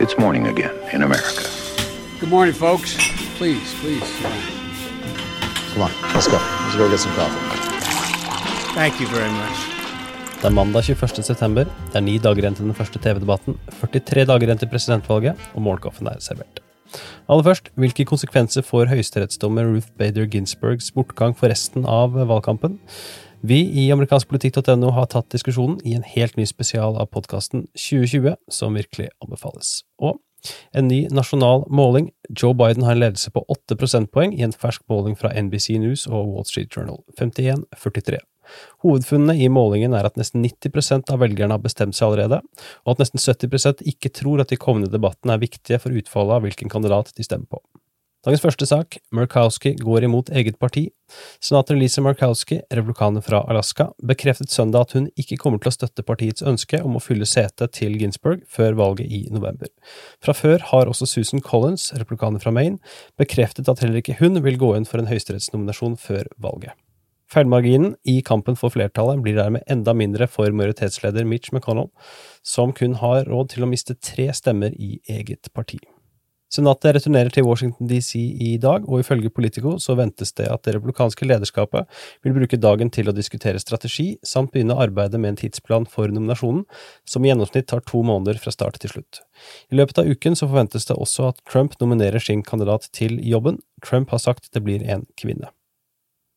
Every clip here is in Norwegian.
It's morning again in America. Good morning, folks. Please, please. Come on, let's go. Let's go get some coffee. Thank you very much. Det er mandag 21. september. Det er ni dager igjen til den første TV-debatten, 43 dager igjen til presidentvalget, og morgenkaffen er servert. Aller først, hvilke konsekvenser får høyesterettsdommer Ruth Bader Ginsburgs bortgang for resten av valgkampen? Vi i amerikanskpolitikk.no har tatt diskusjonen i en helt ny spesial av podkasten 2020, som virkelig anbefales. Og en ny nasjonal måling. Joe Biden har en ledelse på 8 prosentpoeng i en fersk måling fra NBC News og Wall Street Journal. 51-43. Hovedfunnene i målingen er at nesten 90% av velgerne har bestemt seg allerede, og at nesten 70% ikke tror at de kommende debattene er viktige for utfallet av hvilken kandidat de stemmer på. Dagens første sak, Murkowski går imot eget parti. Senator Lisa Murkowski, republikaner fra Alaska, bekreftet søndag at hun ikke kommer til å støtte partiets ønske om å fylle setet til Ginsburg før valget i november. Fra før har også Susan Collins, republikaner fra Maine, bekreftet at heller ikke hun vil gå inn for en høyesterettsnominasjon før valget. Feilmarginen i kampen for flertallet blir dermed enda mindre for majoritetsleder Mitch McConnell, som kun har råd til å miste tre stemmer i eget parti. Senatet returnerer til Washington DC i dag, og ifølge Politico så ventes det at det republikanske lederskapet vil bruke dagen til å diskutere strategi, samt begynne arbeidet med en tidsplan for nominasjonen, som i gjennomsnitt tar to måneder fra start til slutt. I løpet av uken så forventes det også at Trump nominerer sin kandidat til jobben. Trump har sagt det blir en kvinne.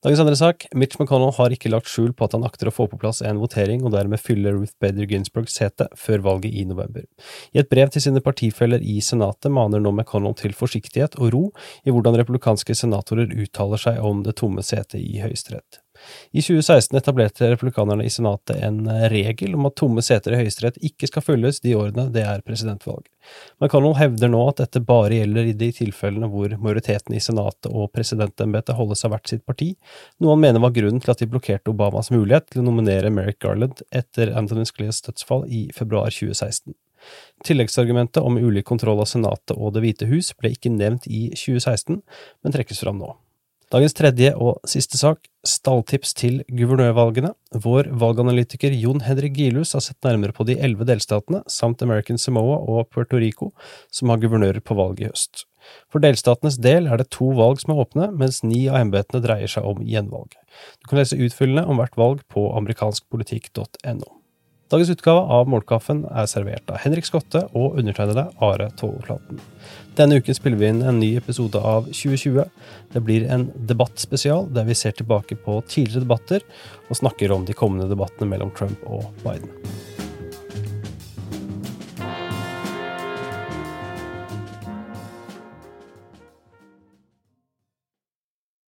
Dagens andre sak, Mitch McConnell har ikke lagt skjul på at han akter å få på plass en votering og dermed fylle Ruth Bader Ginsburgs sete før valget i november. I et brev til sine partifeller i Senatet maner nå McConnell til forsiktighet og ro i hvordan republikanske senatorer uttaler seg om det tomme setet i Høyesterett. I 2016 etablerte republikanerne i Senatet en eh, regel om at tomme seter i Høyesterett ikke skal fylles de årene det er presidentvalg. McConnell hevder nå at dette bare gjelder i de tilfellene hvor majoriteten i Senatet og presidentembetet holdes av hvert sitt parti, noe han mener var grunnen til at de blokkerte Obamas mulighet til å nominere Merrick Garland etter Anthony Scleas dødsfall i februar 2016. Tilleggsargumentet om ulik kontroll av Senatet og Det hvite hus ble ikke nevnt i 2016, men trekkes fram nå. Dagens tredje og siste sak, stalltips til guvernørvalgene. Vår valganalytiker Jon Henrik Gilhus har sett nærmere på de elleve delstatene, samt American Samoa og Puerto Rico, som har guvernører på valg i høst. For delstatenes del er det to valg som er åpne, mens ni av embetene dreier seg om gjenvalg. Du kan lese utfyllende om hvert valg på amerikanskpolitikk.no. Dagens utgave av Målkaffen er servert av Henrik Skotte og undertegnede Are Togflaten. Denne uken spiller vi inn en ny episode av 2020. Det blir en debattspesial der vi ser tilbake på tidligere debatter og snakker om de kommende debattene mellom Trump og Biden.